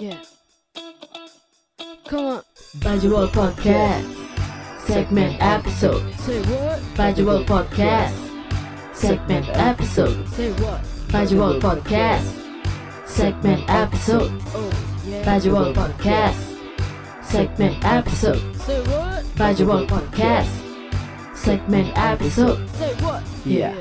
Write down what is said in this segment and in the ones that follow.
Yeah. Come on. Bajual Podcast. Segment episode. Say what? Bajual Podcast. Segment episode. Say what? Bajual Podcast. Segment episode. Oh, yeah. Bajual Podcast. Segment episode. Say what? Bajual Podcast. Segment episode. Say what? Yeah.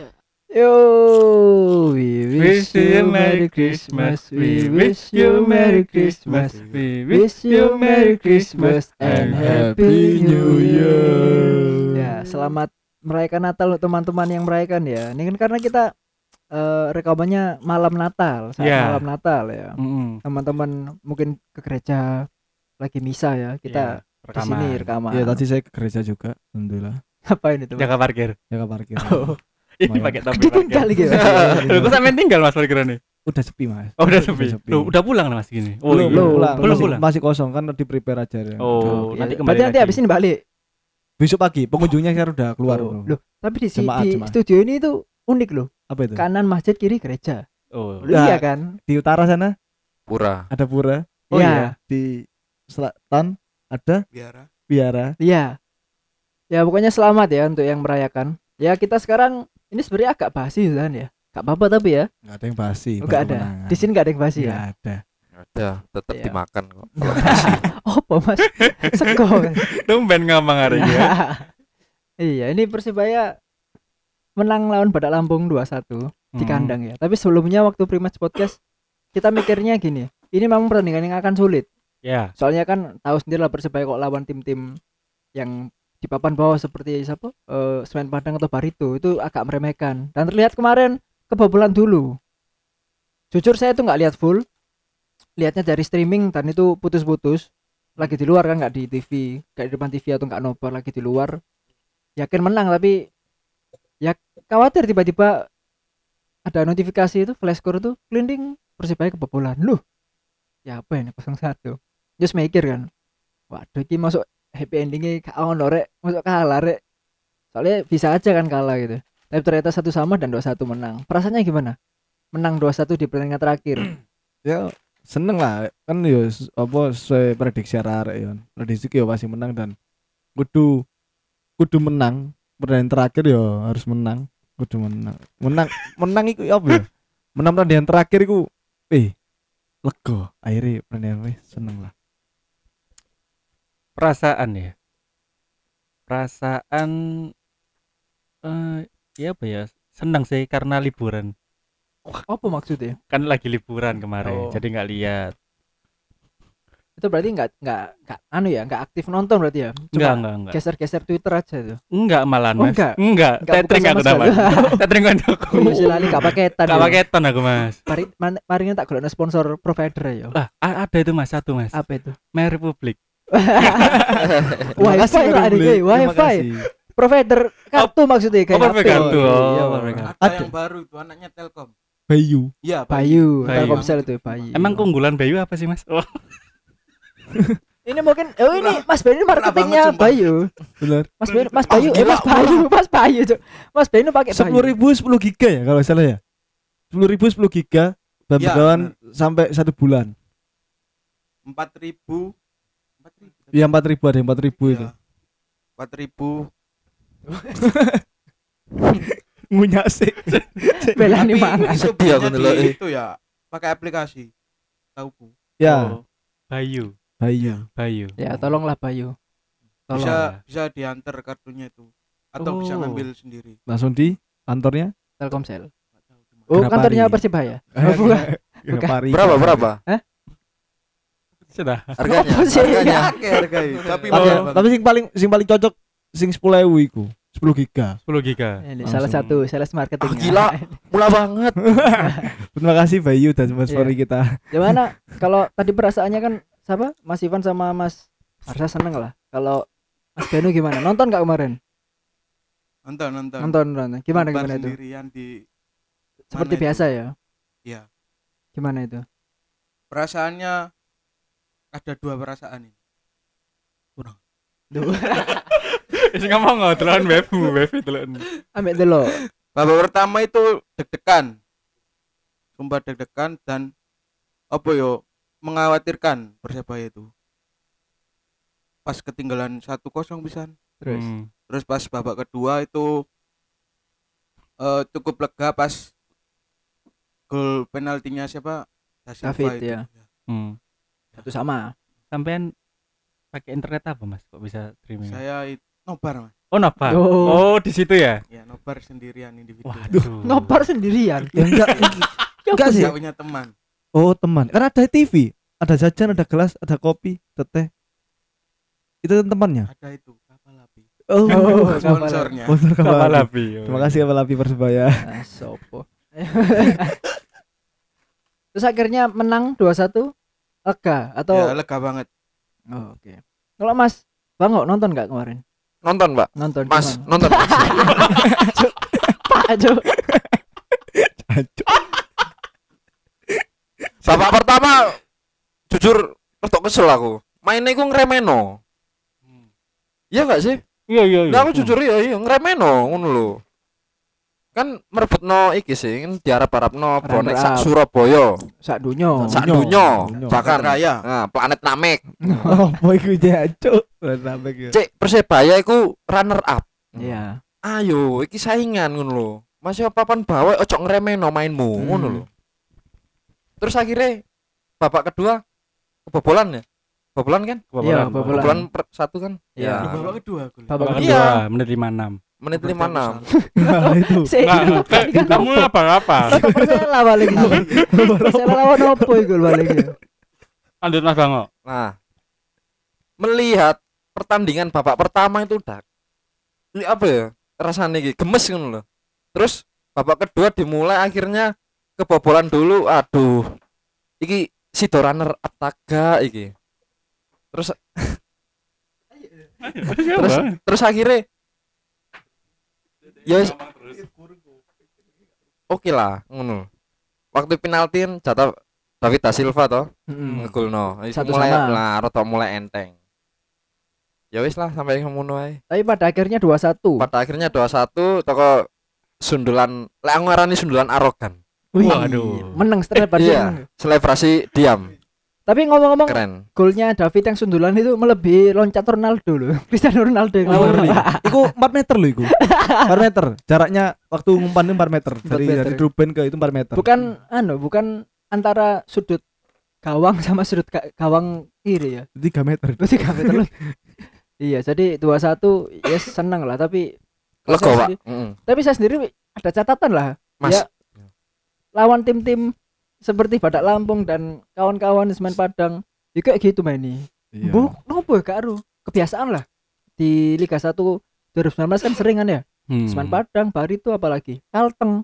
Yo, we wish you Merry Christmas. We wish you Merry Christmas. We wish you Merry Christmas and Happy New Year. Ya, selamat merayakan Natal untuk teman-teman yang merayakan ya. Ini kan karena kita eh, rekamannya malam Natal, saat Ya. malam Natal ya. Mm-mm. Teman-teman mungkin ke gereja lagi misa ya. Kita Iya, di sini rekaman. Ya tadi saya ke gereja juga, alhamdulillah. Ngapain itu? Mas? jaga parkir. Jaga parkir. Oh, Ini Lumayan. pakai topi ditinggal parkir. gitu. Lu kok sampe tinggal Mas parkirannya? Udah sepi mas. Oh, udah sepi. sepi. Lu udah pulang Mas gini. Oh, belum, iya. belum pulang. Belum masih, pulang. masih kosong kan di prepare aja ya. Oh, Oke. nanti kembali Berarti nanti habis ini balik. Besok pagi pengunjungnya sekarang udah keluar. Oh. Loh, tapi di, Jemaat, di jemaat. studio ini tuh unik loh. Apa itu? Kanan masjid, kiri gereja. Oh. Loh, Nah. iya kan? Di utara sana Pura ada pura. Oh, Iya. Di selatan ada biara biara. Iya. Ya pokoknya selamat ya untuk yang merayakan. Ya kita sekarang ini sebenarnya agak basi kan ya. Gak apa-apa tapi ya. Nggak ada yang basi. Oh, Gak ada. menangan. Di sini gak ada yang basi Nggak ya. ada. ada tetap Iya. dimakan kok Oh, apa Mas? Sego. kan? Tumben ngomong hari ini. ya. iya, ini Persibaya menang lawan Badak Lampung 2-1 di Hmm. kandang ya. Tapi sebelumnya waktu Primas Podcast kita mikirnya gini. Ini memang pertandingan yang akan sulit. Ya. Soalnya kan tahu sendiri lah Persebaya kok lawan tim-tim yang di papan bawah seperti siapa? Eh Semen Padang atau Barito itu agak meremehkan. Dan terlihat kemarin kebobolan dulu. Jujur saya tuh nggak lihat full. Lihatnya dari streaming dan itu putus-putus. Lagi di luar kan nggak di TV, kayak di depan TV atau nggak nobar lagi di luar. Yakin menang tapi ya khawatir tiba-tiba ada notifikasi itu flash score itu cleaning Persebaya kebobolan. Loh. Ya apa ini 0-1 just mikir kan waduh ini masuk happy endingnya gak ono rek. Masuk kalah rek. Soalnya bisa aja kan kalah gitu. Tapi ternyata satu sama dan dua satu menang. Perasaannya gimana? Menang 2-1 di pertandingan terakhir. Ya seneng lah. Kan ya s- apa sesuai prediksi arek ya. Prediksi ya pasti menang dan kudu kudu menang. Pertandingan terakhir ya harus menang. Kudu menang. Menang menang iku ya apa ya? Menang pertandingan terakhir iku eh lega. Akhirnya pertandingan seneng lah Perasaan ya. Perasaan eh ya apa ya? Senang sih karena liburan. apa maksudnya Kan lagi liburan kemarin, Oh. jadi nggak lihat. itu berarti nggak nggak nggak anu ya nggak aktif nonton berarti ya Enggak, cuma enggak, enggak. geser-geser Twitter aja tuh Enggak malah, Oh, Mas. enggak? Enggak, Enggak buka tethering sama aku sekali. Tethering koncoku. Iya, si lali gak paketan Gak ya. paketan aku, Mas. mari man- mari tak golekno sponsor provider ya Ah, a- ada itu Mas, satu Mas. apa itu My Republic. Wifi lah ada Terima wifi provider kartu maksudnya kayak provider kartu, oh, ada Ada. yang baru itu anaknya Telkom. Bayu. Iya Bayu, Bayu. Telkomsel itu Bayu. Emang keunggulan Bayu apa sih, Mas? Oh, ini mungkin oh ini Mas Bayu ini marketingnya. Bayu. benar. Mas Bayu, Mas Bayu, eh Mas Bayu, Mas Bayu. Mas Bayu ini pakai sepuluh ribu sepuluh giga ya kalau salah ya? Sepuluh ribu sepuluh giga dan Ya, sampai satu bulan. Empat ribu empat ribu ya empat ribu ada empat ribu itu Iya. empat ribu ngunyah sih Bela ini Tapi mangan. itu Sedih aku eh. itu ya pakai aplikasi tahu bu ya oh. Bayu, Bayu Bayu. Ya, tolonglah Bayu. Tolong. bisa bisa diantar kartunya itu atau bisa Oh. ngambil sendiri langsung di kantornya Telkomsel. Mana. Oh, kantornya Persibaya. Oh, bukan. Grapari. Berapa berapa? Sudah. Harganya? Harganya? Harga tapi Tapi, sing paling sing paling cocok sing 10.000 iku 10 giga 10 giga. Ini Langsung. salah satu sales marketing. Ah, gila. Murah banget. terima kasih Bayu dan sponsori Iya. kita Gimana kalau tadi perasaannya kan siapa? Mas Ivan sama Mas Arsa seneng lah. Kalau Mas Benu gimana? Nonton nggak kemarin? nonton nonton Nonton, nonton. Gimana Nobar gimana itu? sendirian di Seperti biasa itu? ya? Iya. Gimana itu? perasaannya ada dua perasaan ini Wis ngomong nggak telan webu, webu telan. Ambil dulu. babak pertama itu deg-degan sumpah deg-degan dan apa yo mengkhawatirkan Persebaya itu. Pas ketinggalan 1-0 bisa. terus Hmm. Terus pas babak kedua itu eh cukup lega pas gol penaltinya siapa? David, itu. ya. Hmm. Satu sama Sampean pakai internet apa mas? Kok bisa streaming? Saya itu nobar mas. Oh nobar. Oh. Oh di situ ya. Ya nobar sendirian individu. Waduh. nobar sendirian Ya enggak enggak sih. Nggak punya teman. Oh, teman. Kan ada TV, ada jajan, ada gelas, ada kopi, ada teh. Itu temannya. Ada itu kapal api. Oh, Oh, Sponsornya. sponsor kapal Kapal api. api. Terima kasih kapal api Persebaya. Ah, sopo terus akhirnya menang 2-1 lega atau Ya lega banget. Oh, oke kalau mas bang kok nonton nggak kemarin Nonton, Mbak. nonton Mas, gimana? nonton. Mas. Pak Jo Babak pertama jujur rada kesel aku. Mainnya iku ngremeno. Iya gak sih? Iya iya. iya. Nah, aku jujur ya iya ngremeno ngono lho. Kan merebutno iki sih kan diharap-harapno bonek sak Runner up. Surabaya, sak dunyo sak Dunyo, bahkan Raya. nah, planet Namek. Oh, boy iku jancuk. Sampai gitu. Cek Persebaya iku runner up. iya Ayo, iki saingan ngono lho. Masih papan bawah ojo ngremeno mainmu Hmm. ngono lho. Terus akhirnya babak kedua kebobolan ya. Kebobolan kan? Iya, Kebobolan. kebobolan. Kebobolan per satu kan? Iya. Babak kedua gol. babak kedua Iya. kedua menit 56. Menit 56. Nah, itu. Sik, Nah, tadi kan kamu apa-apa? Persela balik Persela lawan opo iku balik Lanjut Mas Bango. Nah, melihat pertandingan babak pertama itu udah ini apa ya? Rasanya iki gemes ngono loh. Terus babak kedua dimulai akhirnya kebobolan dulu. Aduh. Iki si runner ataga iki. Terus terus terus akhirnya ya wis, oke lah ngono. Waktu penalti jatuh David da Silva toh ngegolno. Wis Satu mulai sama. lah rada mulai enteng. Ya wis lah sampai ngono ae. tapi pada akhirnya 2-1 Pada akhirnya 2-1 toko sundulan lek aku ngarani sundulan arogan. Wih, Waduh. menang setelah Iya, selebrasi diam. Tapi ngomong-ngomong golnya David yang sundulan itu melebihi loncat Ronaldo loh Cristiano Ronaldo yang Oh. Iku 4 meter loh iku. 4 meter. Jaraknya waktu umpan itu 4 meter. Dari meter. dari Ruben ke itu 4 meter. bukan anu bukan antara sudut gawang sama sudut ga- gawang kiri ya 3 meter. berarti gak meter loh iya jadi 2-1 ya senang lah tapi Lego, Pak. sendiri- Heeh. tapi saya sendiri ada catatan lah Mas. Ya. lawan tim-tim seperti Badak Lampung dan kawan-kawan di Semen Padang ya kayak gitu main nih Iya. Bu, nopo ya kak Ru? Kebiasaan lah di Liga 1 2019 kan sering kan ya Hmm. Semen Padang, Barito apalagi Kalteng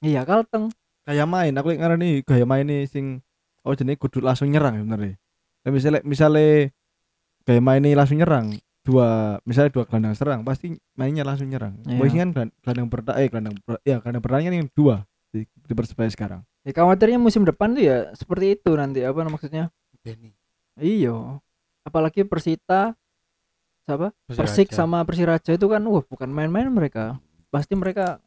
iya Kalteng Kayak main, aku ngarani gaya main nih sing oh jenenge kudu langsung nyerang ya bener ya. Misalnya misalnya gaya main ini langsung nyerang dua misalnya dua gelandang serang pasti mainnya langsung nyerang. Iya. Boys kan gelandang bertahan eh gelandang ber- ya gelandang bertahannya yang dua di, di Persebaya sekarang. Ya khawatirnya musim depan tuh ya seperti itu nanti apa maksudnya Benny. Iyo, apalagi Persita, siapa? Persik sama Persiraja itu kan, wah bukan main-main mereka. Pasti mereka,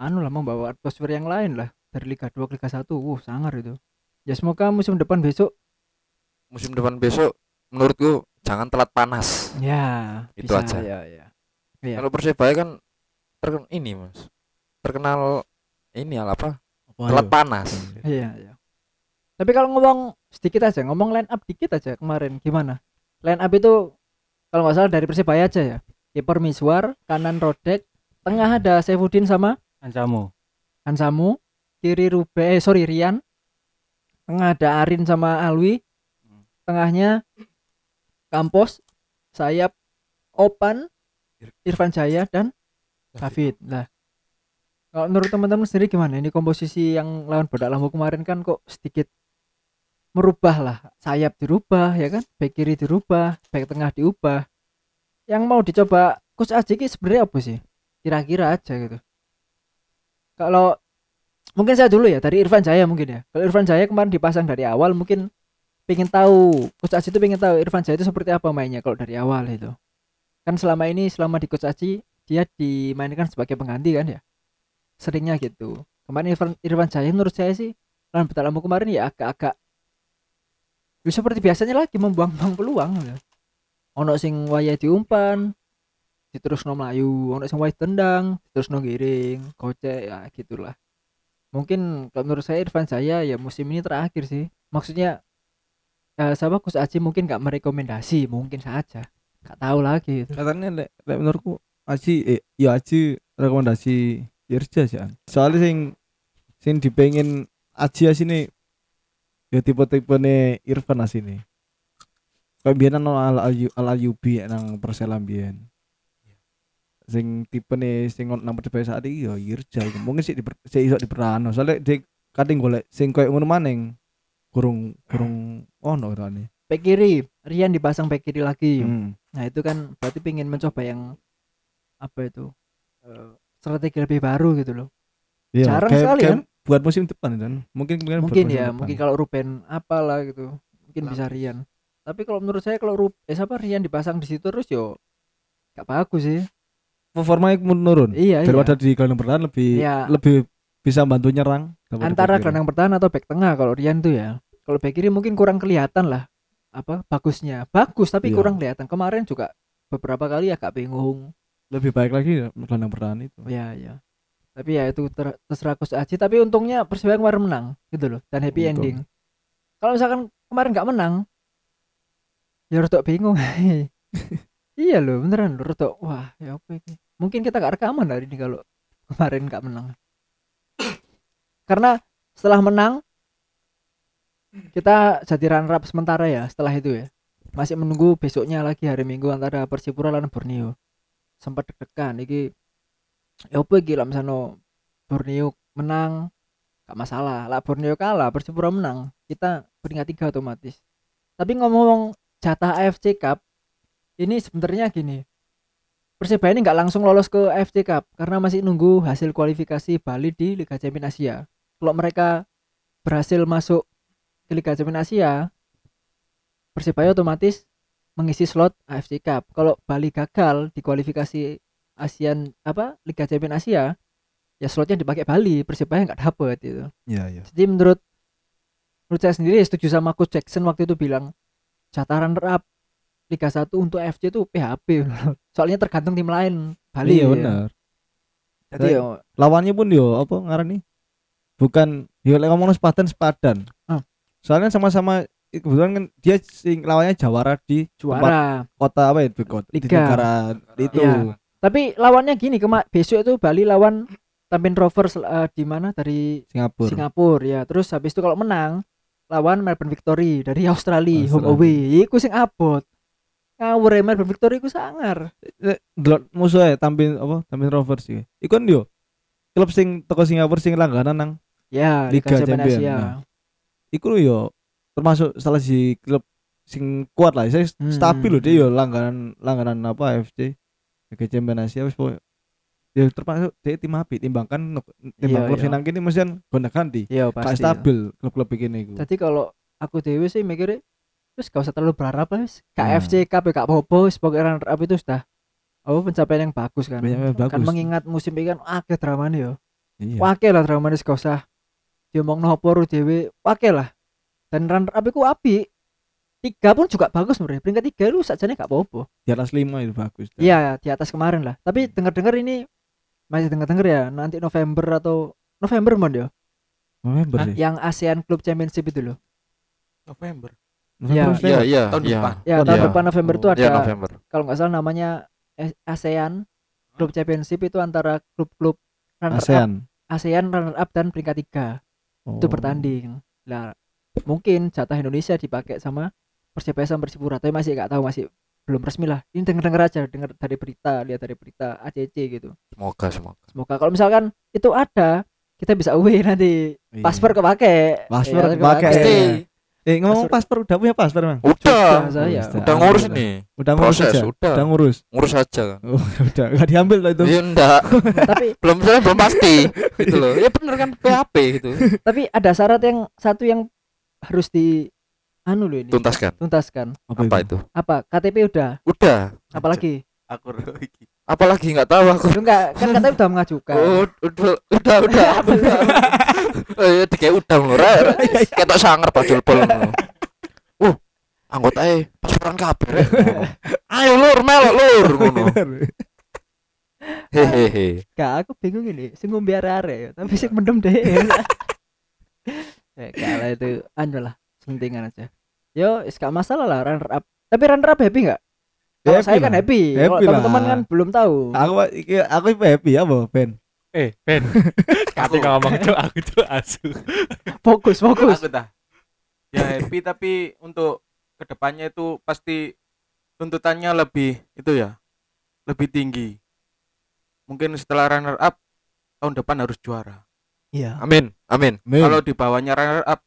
anu lah membawa atmosfer yang lain lah dari Liga 2 ke Liga 1. Wah sangar itu. Ya semoga musim depan besok, Musim depan besok menurutku jangan telat panas. ya Itu bisa, aja. Ya, ya. Iya. Kalau Persebaya kan terkenal ini, Mas. Terkenal ini apa? Wah, Telat panas. Iya, iya. Tapi kalau ngomong sedikit aja, ngomong line up dikit aja kemarin gimana? Line up itu kalau nggak salah dari Persibaya aja ya. Kiper Miswar, kanan Rodek, tengah ada Saifuddin sama Ancamu. Hansamu, kiri Rube, eh sorry Rian, tengah ada Arin sama Alwi, tengahnya Kampos, sayap Opan, Irfan Jaya dan David. Lah, kalau menurut teman-teman sendiri gimana? Ini komposisi yang lawan Badak Lampung kemarin kan kok sedikit merubah lah. Sayap dirubah ya kan, back kiri dirubah, back tengah diubah. Yang mau dicoba Coach Aji ini sebenarnya apa sih? Kira-kira aja gitu. Kalau mungkin saya dulu ya dari Irfan Jaya mungkin ya. Kalau Irfan Jaya kemarin dipasang dari awal mungkin pengen tahu Coach Aji itu pengen tahu Irfan Jaya itu seperti apa mainnya kalau dari awal itu. Kan selama ini selama di Coach Aji dia dimainkan sebagai pengganti kan ya. Seringnya gitu. Kemarin Irfan, Irfan Jaya menurut saya sih lawan Batak Lampung kemarin ya agak-agak Ya seperti biasanya lagi membuang-buang peluang ya. Ono sing waya diumpan, diterusno melayu, ono sing waya tendang, diterusno giring, kocek ya gitulah. Mungkin kalau menurut saya Irfan saya ya musim ini terakhir sih. Maksudnya eh sama Gus Aji mungkin gak merekomendasi, mungkin saja. Gak tahu lagi katanya lek lek menurutku Aji eh ya Aji rekomendasi Irja sih An. soalnya sing sing dipengen Aji asine ya tipe-tipe nih Irfan asine kayak biyen ono al Ayu- al Ayubi nang Persela biyen sing tipe nih sing nang persebaya saat ini ya Irja iku. mungkin sih diper, sih iso diperano soalnya dia kadang golek sing koyo ngono maneng kurung kurung ono katanya Back kiri, Rian dipasang back kiri lagi. hmm. Nah itu kan berarti pengen mencoba yang apa itu eh, strategi lebih baru gitu loh. Iya, Jarang kayak- sekali kayak kan? buat musim depan kan mungkin mungkin, Mungkin ya, depan. mungkin kalau Ruben apalah gitu, mungkin bisa Rian. Tapi kalau menurut saya kalau Rup, eh siapa Rian dipasang di situ terus yo gak bagus sih. performanya menurun Iya daripada iya. di gelandang bertahan lebih Iya. lebih bisa bantu nyerang Antara gelandang bertahan atau back tengah kalau Rian tuh ya. Kalau back kiri mungkin kurang kelihatan lah apa bagusnya. Bagus tapi Iya. kurang kelihatan. Kemarin juga beberapa kali agak bingung. Lebih baik lagi gelandang bertahan itu Ya ya. Tapi ya itu ter- terserah Coach Aji. Tapi untungnya Persibaya kemarin menang gitu loh dan happy Untung. ending. Kalau misalkan kemarin nggak menang, ya rada bingung. iya loh beneran loh rada wah ya apa ini. Mungkin kita gak rekaman hari ini kalau kemarin nggak menang. Karena setelah menang kita jadi runner up sementara ya setelah itu ya. Masih menunggu besoknya lagi hari Minggu antara Persipura lawan Borneo. Sempat deg-degan. Iki ya apa iki lah misalnya Borneo menang gak masalah. Lah Borneo kalah Persipura menang kita peringkat tiga otomatis. Tapi ngomong jatah AFC Cup ini sebenarnya gini Persibaya ini nggak langsung lolos ke AFC Cup karena masih nunggu hasil kualifikasi Bali di Liga Champions Asia. Kalau mereka berhasil masuk ke Liga Champions Asia Persibaya otomatis mengisi slot AFC Cup. Kalau Bali gagal di kualifikasi ASEAN apa Liga Champions Asia ya slotnya dipakai Bali Persibaya nggak dapet itu iya iya. Jadi menurut menurut saya sendiri setuju sama Coach Jackson waktu itu bilang jatah runner up Liga 1 untuk FC itu PHP soalnya tergantung tim lain Bali iya ya. benar. Jadi ya lawannya pun yo apa ngaran nih bukan yo lek ngomong sepadan sepadan. Ah. soalnya sama-sama kebetulan kan dia sing lawannya Jawara di juara kota apa ya? Di kota di negara itu. Iya. tapi lawannya gini kema besok itu Bali lawan Tampin Rovers eh, di mana? Dari Singapura. Singapura ya terus habis itu kalau menang lawan Melbourne Victory dari Australia, home Australia. away iku sing abot. Ngawur ya Melbourne Victory iku sangar. Lek delok musuhnya tampil apa tampil Rovers sih iku yo? Klub sing toko Singapura sing langganan nang ya Liga Champions Champion, Asia nah. iku yo termasuk salah si klub sing kuat lah. Saya Hmm, stabil loh hmm, dia yo langganan langganan apa AFC Liga Champions Asia wis pokoknya ya termasuk dia tim api timbangkan timbang Iya, klub iya. sing nang kene mesti kan gonta ganti. Iya pasti. stabil klub-klub begini iku. Jadi kalau aku dewe sih mikirnya terus gak usah terlalu berharap lah wis. KFC ya gak apa-apa wis. Pokoknya runner up itu sudah oh pencapaian yang bagus kan. Yang bagus. kan mengingat musim ini kan akeh drama nih yo iya. Wake lah drama gak usah diomong nopo ru dewe wake lah dan runner up iku api. Tiga pun juga bagus menurut peringkat tiga lu sajane gak apa-apa. Di atas lima itu bagus iya di atas kemarin lah. Tapi dengar-dengar ini masih dengar-dengar ya nanti November atau November mon ya November sih. Yang ASEAN Club Championship itu loh. November? Iya. November Iya iya tahun iya. depan. Ya tahun iya. depan. November itu Oh. ada Iya November. kalau nggak salah namanya A- ASEAN Club Championship itu antara klub-klub runner up ASEAN. ASEAN runner up dan peringkat tiga. Itu Oh. bertanding. Lah mungkin jatah Indonesia dipakai sama Persebaya sama Persipura tapi masih nggak tahu masih belum resmi lah ini denger denger aja dengar dari berita lihat dari berita ACC gitu Semoga semoga. semoga kalau misalkan itu ada kita bisa away nanti Iya. paspor kepake Paspor Iya, kepake. Pasti. eh ngomong Paspor- paspor udah punya paspor emang Udah. saya Sudah. Udah ngurus nih. udah ngurus Proses aja udah. udah ngurus Ngurus aja. oh, udah nggak diambil lah itu Iya enggak. tapi belum saya belum pasti gitu loh. Ya bener kan PHP gitu. tapi ada syarat yang satu yang harus di anu loh ini Tuntaskan. tuntaskan Apa itu? apa KTP udah Udah. apalagi aku iki Apalagi nggak tahu aku. enggak kan KTP udah mengajukan Oh, udah udah udah. Oh iya dikei udah. Re. Ketok sanger bajul pol. Uh, Kan kabeh rek ngono. Ayo lur melok lur ngono. Hehehe. Gak aku bingung ini, sing ngombe arek-arek ya, tapi sing mendem deh. Ya kalah itu anu lah, sentingan aja. Yo, is gak masalah lah runner up. Tapi runner up happy nggak? Kalau Happy saya kan lah. happy. Kalau Happy teman-teman kan belum tahu. Aku iki aku happy ya, Bo, Ben. Eh, Ben. Kati ngomong tuh aku tuh asu. Fokus, fokus. Aku dah. Ya happy tapi untuk ke depannya itu pasti tuntutannya lebih itu ya lebih tinggi. Mungkin setelah runner up tahun depan harus juara. Iya. Amin. Amin. Men. Kalau di bawahnya runner up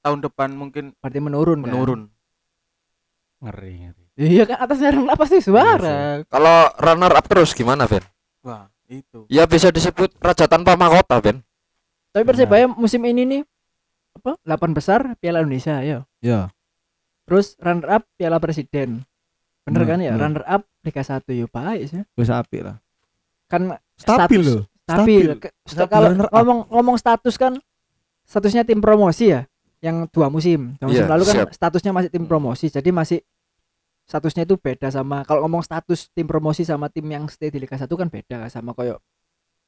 tahun depan mungkin Berarti menurun kan? menurun. Ngeri, ngeri. Iya kan atasnya runner up pasti suara. Kalau runner up terus gimana, Ben? Wah, itu. Ya bisa disebut raja tanpa mahkota, Ben. Tapi Persebaya musim ini nih apa? 8 besar Piala Indonesia ya. Ya. Terus runner up Piala Presiden. Bener Nah, kan ya? nah. Runner up Liga 1 ya baik sih. Wis apik lah. Kan Stabil Status. loh. Stabil. Stabil. Ke- Stabil Kalau ngomong ngomong status kan statusnya tim promosi ya yang dua musim. Dua musim Iya, lalu kan siap. statusnya masih tim promosi. Jadi masih statusnya itu beda sama kalau ngomong status tim promosi sama tim yang stay di Liga 1 kan beda sama koyo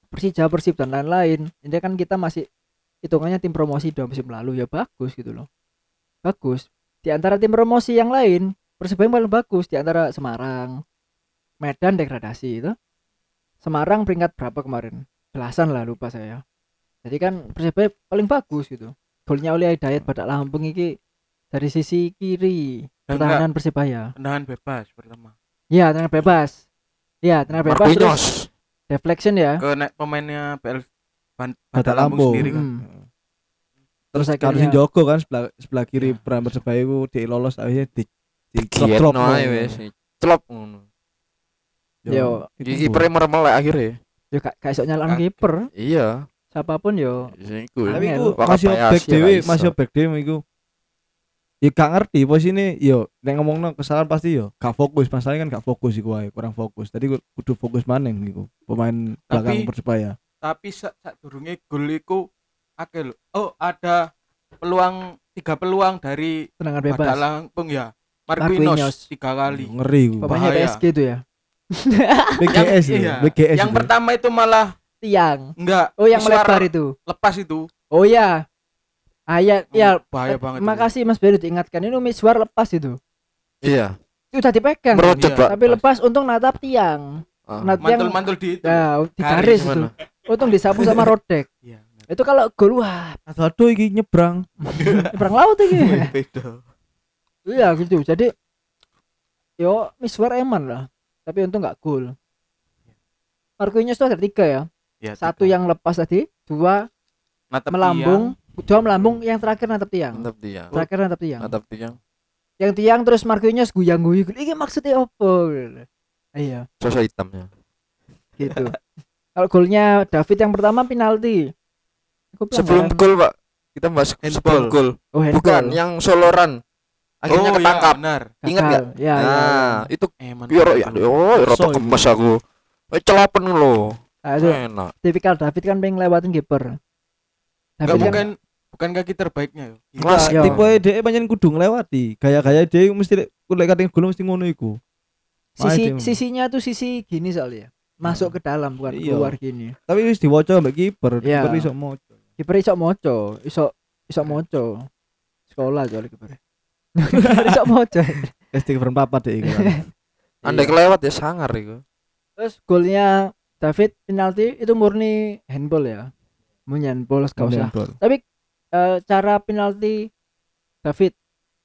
Persija, Persib dan lain-lain. Ini kan kita masih hitungannya tim promosi dua musim lalu ya bagus gitu loh. Bagus. Di antara tim promosi yang lain, Persebaya yang paling bagus di antara Semarang, Medan degradasi itu. Semarang peringkat berapa kemarin? Belasan lah lupa saya. Jadi kan Persebaya paling bagus gitu. Golnya oleh Hidayat Badak Lampung ini dari sisi kiri Dan pertahanan Persebaya. Tendangan bebas pertama. Ya, tendangan bebas. Ya, tendangan bebas terus Marquinhos. deflection ya. Ke nek pemainnya PL Ban- Badak Badak Lampung Lampung. sendiri kan. Hmm. Terus Terus kalau akhirnya- Joko kan sebelah sebelah kiri Ya. peran Persebaya ku di lolos akhirnya di di ae wis. Celop ngono. Yo, kipernya merem-melek akhirnya. yo gak gak iso nyalakan Kaget. kiper. Iya. Siapa pun yo. Iku. Tapi Angel. iku Wakabayashi masih back ya dhewe, iso. masih back dhewe iku. Ya gak ngerti posisinya yo nek ngomongno kesalahan pasti yo gak fokus masalahnya kan gak fokus iku wae kurang fokus tadi ku- kudu fokus maneng iku pemain belakang Tapi- Persebaya Tapi sak durunge gol iku akeh lho. Oh, ada peluang tiga peluang dari Tendangan Badak bebas. Lampung ya. Marquinhos. Marquinhos tiga kali. ngeri Pemainnya Bahaya. PSG itu ya. BGS Yang- ya iya. BGS Yang itu. pertama itu malah Tiang. enggak Oh, yang melebar itu. lepas itu. Oh ya. Ah ya, ya. bahaya eh, banget. itu. Makasih Mas Beru diingatkan ini miswar lepas itu. Iya. Itu udah dipegang. Merocot, Iya. Tapi lepas untung natap tiang. Ah. Nat tiang Mantul-mantul di itu. ya di Garis garis itu. Untung disapu sama Rodek. Iya. Itu kalau gol wah, Aduh iki nyebrang. perang laut iki. Beda. Iya gitu. Jadi yo miswar eman lah. Tapi untung nggak gol. Marquinhos itu ada tiga ya. Ya, Satu tiga. yang lepas tadi, dua Natap melambung, dua melambung, yang terakhir natap tiang. Mantap dia. Terakhir natap tiang. Mantap dia. Yang tiang terus Marquinhos guyang guyu. Ini maksudnya apa? Iya, Sosok hitamnya. gitu. Kalau golnya David yang pertama penalti. Sebelum pelanggaran. gol, Pak. Kita bahas Handball. sebelum gol. oh, handball. Bukan, yang soloran. Akhirnya oh, ketangkap. Ya, benar. Ingat nggak? Ya, ya, ya. Nah, itu Eh, mantap biar ya, oh, rata Kesel kemes aku. Eh, celapen lo. Nah, itu Enak. tipikal David kan pengen lewatin kiper. Enggak kan mungkin bukan kaki terbaiknya yo. Mas Iya. tipe dhek pancen kudu nglewati. Gaya-gaya dhek mesti lek kating gol mesti ngono iku. sisi dia- sisinya tuh sisi gini soalnya. Masuk ke dalam bukan Iya. keluar gini. Tapi wis diwaca mbek kiper, Iya. kiper iso moco. Kiper iso moco, iso iso moco. Sekolah soalnya kiper. Iso moco. SD kiper papat dhek iku. kan. Andai kelewat ya sangar itu. Terus golnya David penalti itu murni handball ya. Murni handball gak usah. Handball. Eh, cara penalti David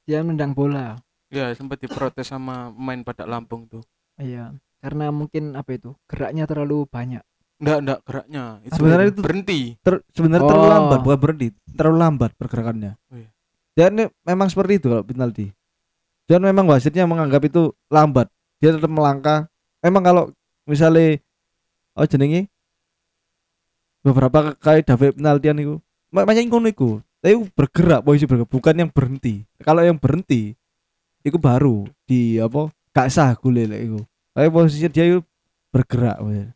dia nendang bola. Ya, sempat diprotes sama pemain Badak Lampung tuh. Iya, karena mungkin apa itu? Geraknya terlalu banyak. Enggak, enggak geraknya. Itu Sebenarnya itu- berhenti. Ter- sebenarnya terlalu Oh. lambat, bukan berhenti, terlalu lambat pergerakannya. Oh, iya. Dan memang seperti itu kalau penalti. Dan memang wasitnya menganggap itu lambat. Dia tetap melangkah. Memang kalau misalnya oh jenenge beberapa kali David penaltian itu makanya ngono iku. Tapi bergerak posisi bergerak bukan yang berhenti. Kalau yang berhenti itu baru di apa gak sah gule lek iku. Tapi posisi dia itu bergerak. weh.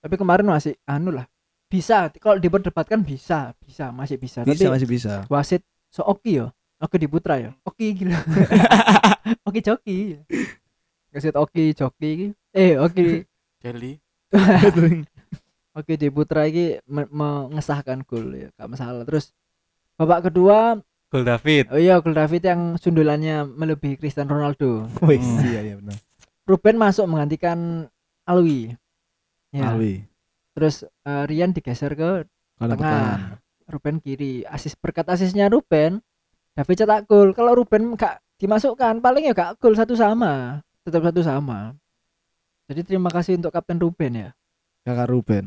Tapi kemarin masih anu lah. Bisa, kalau diperdebatkan bisa, bisa, masih bisa. Bisa Tapi masih bisa. wasit so oke ya. Oke di Putra ya. Oke gila. oke joki. Kasih oke joki iki. Eh oke Jelly. oke di Putra iki me- mengesahkan gol ya, gak masalah. Terus babak kedua, Gol David. oh iya gol David yang sundulannya melebihi Cristiano Ronaldo. Wih, Hmm. iya iya benar. Ruben masuk menggantikan Alwi. Ya. Alwi. Terus eh, Rian digeser ke Kalau tengah. Ruben kiri. Asis berkat asisnya Ruben, David cetak gol. Kalau Ruben gak dimasukkan, paling ya gak gol satu sama, tetap satu sama. Jadi terima kasih untuk Kapten Ruben ya. kakak Ruben.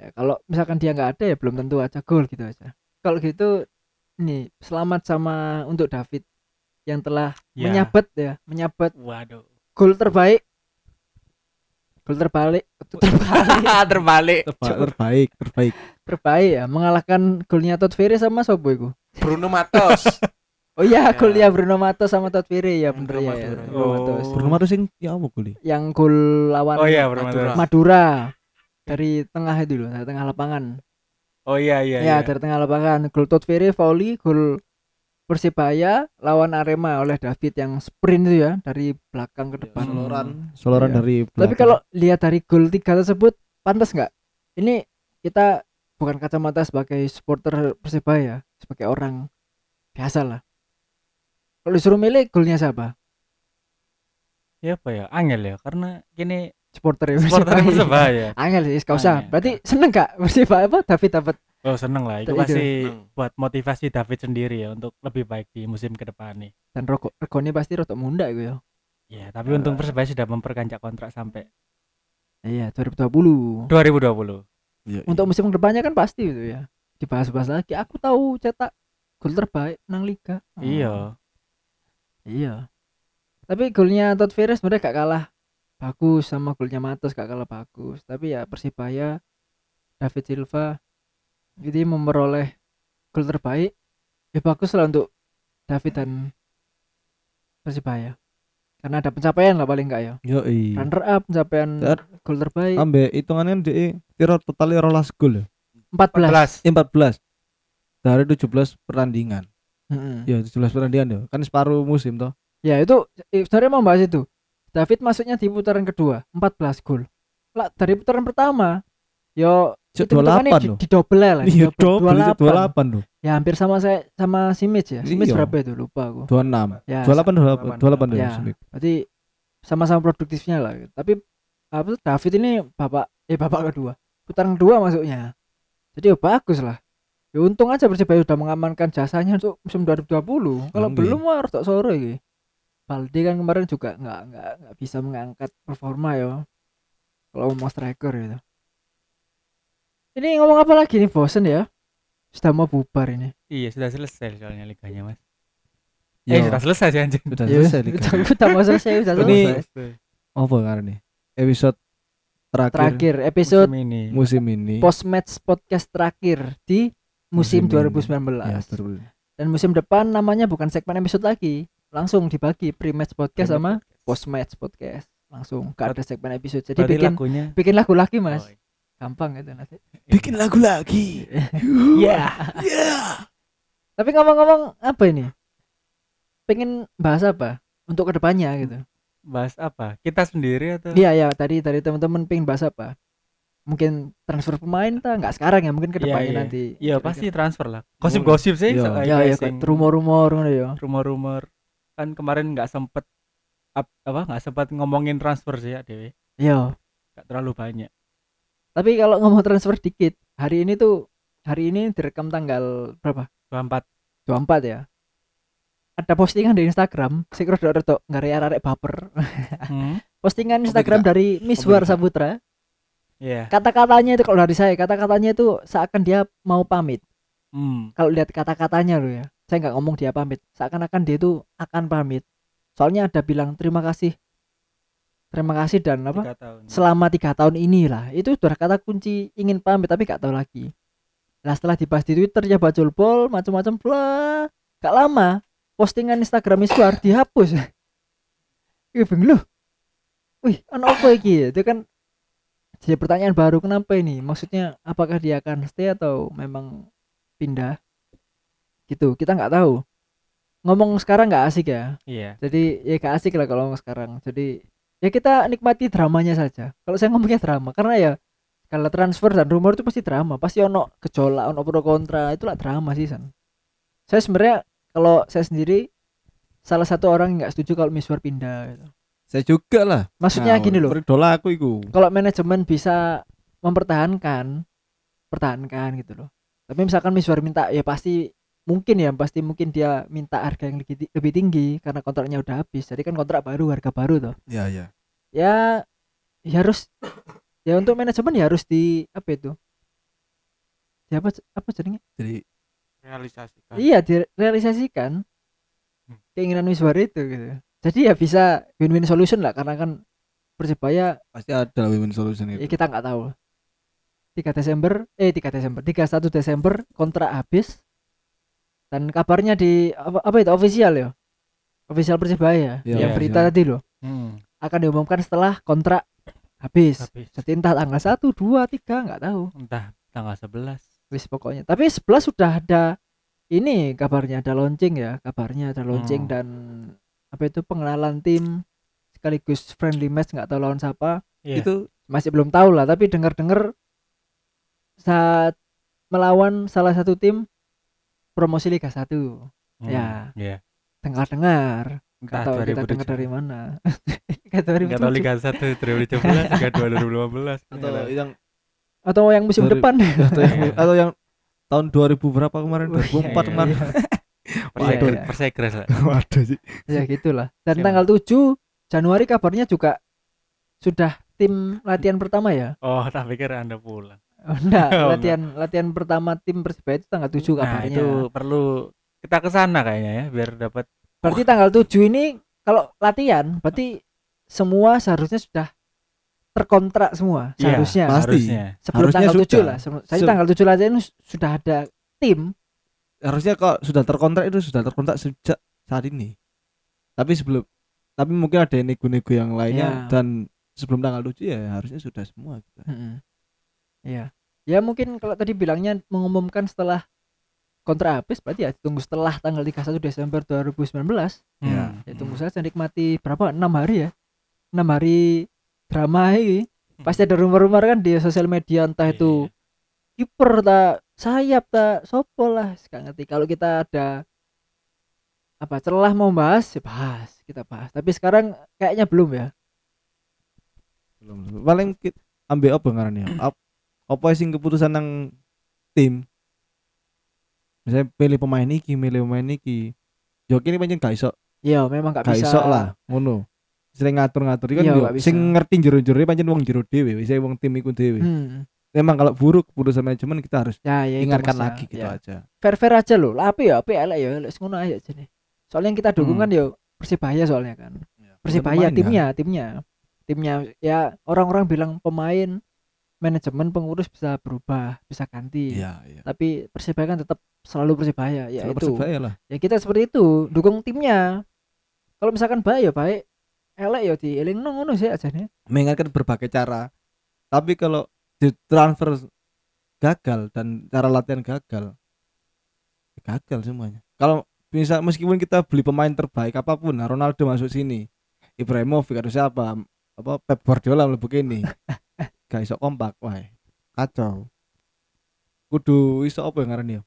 Ya, kalau misalkan dia nggak ada ya belum tentu aja gol gitu aja. Kalau gitu nih selamat sama untuk David yang telah Ya. menyabet ya, menyabet Waduh. gol terbaik. Gol terbalik, terbalik, Terbalik. Terba- terbaik, terbaik. terbaik ya, mengalahkan golnya Todd Ferry sama Sobo itu. Bruno Matos. Oh iya, Ya. golnya Bruno Matos sama Todd Ferry ya Yang bener ke ya. Madura. Bruno Oh. Matos. Bruno Mars sing ya apa kuli? Yang gol lawan Oh iya, Bruno Madura. Matos. Madura dari tengah itu loh, dari tengah lapangan. Oh iya iya. ya, iya. dari tengah lapangan. Gol Todd Ferry volley, gol Persibaya lawan Arema oleh David yang sprint itu ya dari belakang ke depan. Soloran, soloran Iya. dari Tapi belakang. kalau lihat dari gol tiga tersebut pantas nggak? Ini kita bukan kacamata sebagai supporter Persibaya, sebagai orang biasa lah. Kalau disuruh milih golnya siapa? Ya apa ya? Angel ya karena gini Supporter supporter Persebaya. Angel sih, gak usah. Berarti seneng gak Persibaya apa David dapat? Oh seneng lah. Itu pasti Seneng. buat motivasi David sendiri ya untuk lebih baik di musim ke depan nih. Dan rokok regone pasti rotok munda gitu ya. Ya tapi untung Persebaya sudah memperpanjang kontrak sampai Iya, 2020. 2020. Iya, Untuk musim ke depannya kan pasti gitu ya. Dibahas-bahas lagi. Aku tahu cetak gol terbaik nang liga. Oh, Iya. Iya. Tapi golnya Todd Ferry sebenarnya gak kalah bagus sama golnya Matos gak kalah bagus. Tapi ya Persibaya David Silva jadi memperoleh gol terbaik. Ya bagus lah untuk David dan Persibaya. Karena ada pencapaian lah paling enggak ya. Yo i. Runner up pencapaian Dan- gol terbaik Ambe hitungannya di kira total 12 gol ya. 14. 14. Eh, 14 dari 17 pertandingan. Mm-mm. Ya 17 pertandingan ya. Kan separuh musim toh. Ya itu eh, sebenarnya mau bahas itu. David masuknya di putaran kedua 14 gol. Lah dari putaran pertama yo Hitungannya 28 di, loh. di double lah. Iya, double 28. 28 loh. Ya hampir sama saya sama Simic ya. Simic Iya. berapa itu lupa aku. 26. Ya. 28 28 28 Ya. ya. Sumik. Berarti sama-sama produktifnya lah. Tapi apa tuh, David ini bapak eh bapak kedua. Putaran kedua masuknya. Jadi ya bagus lah. Ya untung aja Persibaya udah mengamankan jasanya untuk musim 2020. Kalau belum mah harus tak sore iki. Balde kan kemarin juga nggak nggak nggak bisa mengangkat performa ya. Kalau mau striker gitu. Ini ngomong apa lagi nih bosen ya? Sudah mau bubar ini. Iya sudah selesai soalnya liganya mas. Yo, Eh sudah selesai sih anjing. sudah Ya, selesai Liga. udah, udah mau selesai, udah Ini- selesai. Apa karena nih? Episode terakhir, Terakhir episode Musim ini. musim ini. post match podcast terakhir di musim, Musim ini. 2019 Ya, betul. dan musim depan namanya bukan segmen episode lagi langsung dibagi pre match podcast Pre-match sama post match podcast langsung gak ada segmen episode jadi Berarti bikin lagunya. bikin lagu lagi mas Oh, gampang itu nanti Bikin lagu lagi. Iya. Tapi ngomong-ngomong apa ini? Pengen bahas apa? Untuk ke depannya gitu. Bahas apa? Kita sendiri atau? iya ya tadi tadi teman-teman pengen bahas apa? Mungkin transfer pemain tak nggak sekarang ya? Mungkin ke depannya iya. nanti. Iya pasti transfer lah. Gosip-gosip sih. Iya. soal ya ya pricing. rumor-rumor ya. Rumor-rumor. Kan kemarin nggak sempet ap- apa nggak sempat ngomongin transfer sih ya Dewi iya. Nggak terlalu banyak Tapi kalau ngomong transfer dikit, hari ini tuh hari ini direkam tanggal berapa? 24 24 ya. Ada postingan di Instagram, sing rada-rada ngarek-arek baper. hmm? Postingan Instagram dari Miswar tidak? Saputra. Iya Kata-katanya itu kalau dari saya, kata-katanya itu seakan dia mau pamit. hmm. Kalau lihat kata-katanya loh ya. Saya nggak ngomong dia pamit, seakan-akan dia itu akan pamit. Soalnya ada bilang terima kasih. Terima kasih dan apa? tiga tahun. Selama tiga tahun inilah. Itu sudah kata kunci ingin pamit tapi gak tahu lagi. Lah setelah dibahas di Twitter ya bacol bol macam-macam bla. Gak lama postingan Instagram Iswar dihapus. Iya beng loh. Wih anak apa iki? Itu kan jadi pertanyaan baru kenapa ini? Maksudnya apakah dia akan stay atau memang pindah? Gitu kita nggak tahu. Ngomong sekarang nggak asik ya? Iya. jadi ya gak asik lah kalau ngomong sekarang. Jadi ya kita nikmati dramanya saja kalau saya ngomongnya drama karena ya kalau transfer dan rumor itu pasti drama pasti ono gejolak ono pro kontra itulah drama sih san saya sebenarnya kalau saya sendiri salah satu orang nggak setuju kalau Miswar pindah gitu. Saya juga lah. maksudnya Nah, gini loh aku iku. kalau manajemen bisa mempertahankan pertahankan gitu loh tapi misalkan Miswar minta ya pasti mungkin ya pasti mungkin dia minta harga yang lebih, tinggi karena kontraknya udah habis. Jadi kan kontrak baru harga baru tuh Ya ya. ya ya harus ya untuk manajemen ya harus di apa itu? Ya apa apa jadinya? Jadi realisasikan. Iya direalisasikan Hmm. keinginan Miswar itu gitu. Jadi ya bisa win-win solution lah karena kan persebaya pasti ada win-win solution ya itu. kita nggak tahu. 3 Desember eh 3 Desember 31 Desember kontrak habis dan kabarnya di apa, apa itu official ya official persebaya Iya, yang berita tadi loh Hmm. akan diumumkan setelah kontrak habis Habis. jadi entah tanggal 1 2 3 nggak tahu Entah tanggal 11. wis pokoknya tapi 11 sudah ada ini kabarnya ada launching ya kabarnya ada launching Hmm. dan apa itu pengenalan tim sekaligus friendly match nggak tahu lawan siapa Iya. Itu masih belum tahu lah tapi dengar-dengar saat melawan salah satu tim promosi Liga 1 Hmm, ya. Iya. dengar-dengar Entah atau kita dengar 2007. dari mana Nggak tahu Enggak tahu 2007. Liga 1 2017 Liga 2 2015. atau yang atau yang musim Dari- depan atau yang, Iya. atau yang tahun 2000 berapa kemarin? 2004 Iya, kemarin. iya. Persegres, iya. Persegres lah. Waduh sih. ya gitulah dan Siapa? tanggal 7 Januari kabarnya juga sudah tim latihan pertama ya Oh, tak pikir Anda pulang. Oh, enggak Oh, latihan latihan pertama tim Persibaya itu tanggal 7 Nah, kabarnya itu perlu kita ke sana kayaknya ya biar dapat berarti tanggal 7 ini kalau latihan berarti semua seharusnya sudah terkontrak semua Iya, seharusnya pasti. harusnya. sebelum harusnya tanggal 7 sudah. lah Sebelum- saya tanggal 7 latihan su- sudah ada tim Harusnya kok sudah terkontrak itu sudah terkontrak sejak saat ini. Tapi sebelum tapi mungkin ada nego-nego yang lainnya Ya. dan sebelum tanggal 7 ya harusnya sudah semua gitu. Mm-mm. Iya. Ya mungkin kalau tadi bilangnya mengumumkan setelah kontrak habis berarti ya tunggu setelah tanggal 31 Desember 2019 Ya. Hmm. ya tunggu saja nikmati berapa? Enam hari ya. Enam hari drama ini. Pasti ada rumor-rumor kan di sosial media entah itu kiper tak sayap tak sopo lah. Gak ngerti. Kalau kita ada apa celah mau bahas ya bahas kita bahas. Tapi sekarang kayaknya belum ya. Belum. Paling ambil apa ngarannya? Ap- Apa sing keputusan nang tim? Misalnya pilih pemain iki, milih pemain iki. Yo kini pancen gak iso, ya memang gak gak bisa iso lah, ngono. Sering ngatur-ngatur kan Iya, yo sing ngerti jero-jero pancen wong jero dhewe, wis wong tim iku dhewe. hmm. Memang kalau buruk keputusan manajemen kita harus ya ya ingatkan lagi gitu Ya. aja. fair fair aja loh lah apa ya apa ya elek ya elek ngono aja aja nih soalnya yang kita dukung Hmm. kan yo persibaya soalnya kan Iya, persibaya Pemain, timnya timnya timnya ya orang-orang bilang pemain manajemen pengurus bisa berubah bisa ganti Iya, iya. tapi persibaya kan tetap selalu persibaya ya Kalau itu Persebaya lah. ya kita seperti itu dukung timnya kalau misalkan baik ya baik elek ya di eling ngono sih aja nih Mengingatkan berbagai cara. Tapi kalau di transfer gagal dan cara latihan gagal, ya gagal semuanya. Kalau bisa meskipun kita beli pemain terbaik apa pun, nah, Ronaldo masuk sini, Ibrahimovic atau siapa, apa Pep Guardiola lebih begini, gak iso kompak, wah kacau. Kudu iso apa yang ngaran ya?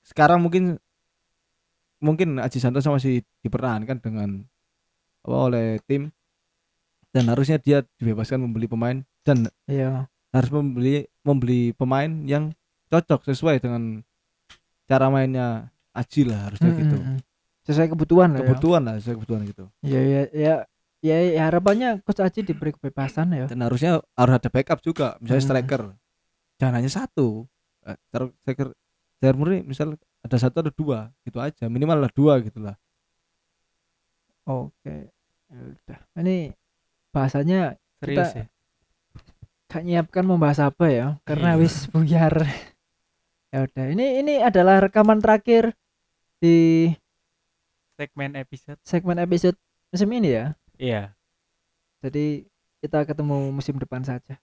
Sekarang mungkin mungkin Aji Santoso masih dipertahankan dengan apa oleh tim dan harusnya dia dibebaskan membeli pemain dan iya harus membeli membeli pemain yang cocok sesuai dengan cara mainnya Aji lah harusnya gitu Mm, mm, mm. sesuai kebutuhan lah ya. kebutuhan lah sesuai kebutuhan gitu ya ya ya ya, ya harapannya coach Aji diberi kebebasan ya dan harusnya harus ada backup juga misalnya Hmm. striker jangan hanya satu Eh, striker striker murni misal ada satu atau dua gitu aja minimal lah dua gitu lah Oke. Ya udah. Ini bahasanya Serius Kita- ya. gak nyiapkan membahas apa ya karena Iya. wis buyar. ya udah. Ini ini adalah rekaman terakhir di Segmen episode. segmen episode musim ini ya. Iya. Jadi kita ketemu musim depan saja.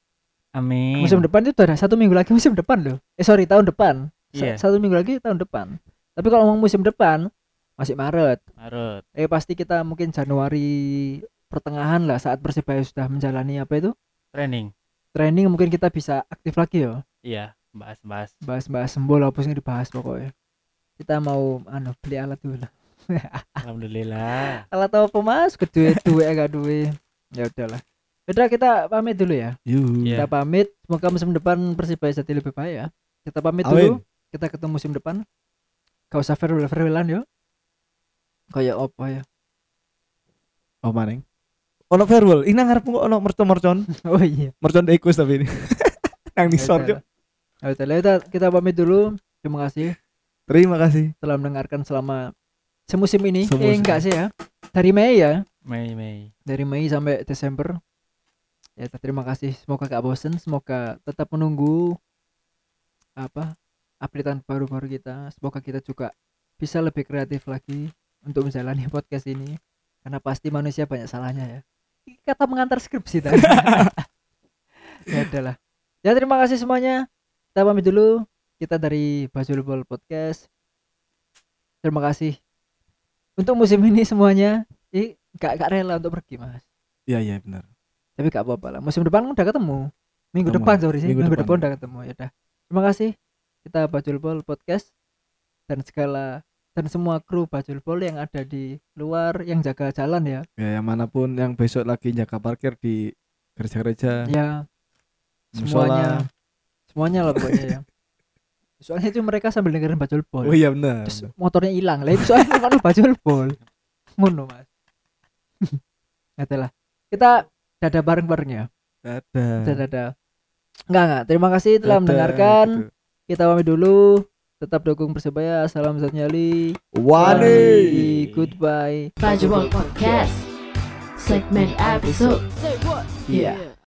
Amin. Musim depan itu udah satu minggu lagi musim depan loh. Eh sorry tahun depan. Sa- Iya. Satu minggu lagi tahun depan. Tapi kalau ngomong musim depan masih Maret Maret eh pasti kita mungkin Januari pertengahan lah saat Persebaya sudah menjalani apa itu training training mungkin kita bisa aktif lagi ya iya bahas-bahas bahas-bahas sembol apa sih yang dibahas pokoknya kita mau anu beli alat dulu lah alhamdulillah alat apa mas kedua dua agak dua ya udahlah udah kita pamit dulu ya Yuh. Iya. kita pamit semoga musim depan Persibaya jadi lebih baik ya kita pamit Amin. dulu kita ketemu musim depan gak usah farewell farewellan yo kayak apa ya Oh maning. Ono farewell. Ini ngarep kok ono mercon-mercon. oh iya Mercon Ekus tapi ini. Nang nisor Ya yuk. udah. Ya udah, kita, kita pamit dulu terima kasih Terima kasih. telah mendengarkan selama semusim ini? Eh Semusim. enggak sih ya. Dari Mei ya? Mei Mei. Dari Mei sampai Desember. Ya terima kasih. Semoga gak bosen. Semoga tetap menunggu apa updatean baru-baru kita. Semoga kita juga bisa lebih kreatif lagi untuk menjalani podcast ini. Karena pasti manusia banyak salahnya ya. Kata mengantar skripsi tadi. Ya udahlah. Ya terima kasih semuanya. Kita pamit dulu. Kita dari Bajul Podcast. Terima kasih untuk musim ini semuanya Ih, gak, gak rela untuk pergi mas Iya iya benar. tapi gak apa-apa lah musim depan udah ketemu minggu Ketemu. depan sorry sih Minggu minggu, depan. depan. udah ketemu ya udah terima kasih kita Bajul Bol podcast dan segala dan semua kru Bajul Bol yang ada di luar yang jaga jalan ya Ya yang mana pun yang besok lagi jaga parkir di gereja-gereja. ya musola. semuanya semuanya lah pokoknya ya soalnya itu mereka sambil dengerin Bajul Bol Oh iya benar. terus motornya hilang. Lah itu soalnya kan Bajul Bol ngono mas. Itulah kita dadah bareng-bareng ya Dadah. dadah dadah. Enggak enggak terima kasih telah Dadah, mendengarkan. gitu. kita pamit dulu. Tetap dukung persebaya. Salam satu nyali Wani. goodbye. Bajul Podcast. Segmen episode. Iya. yeah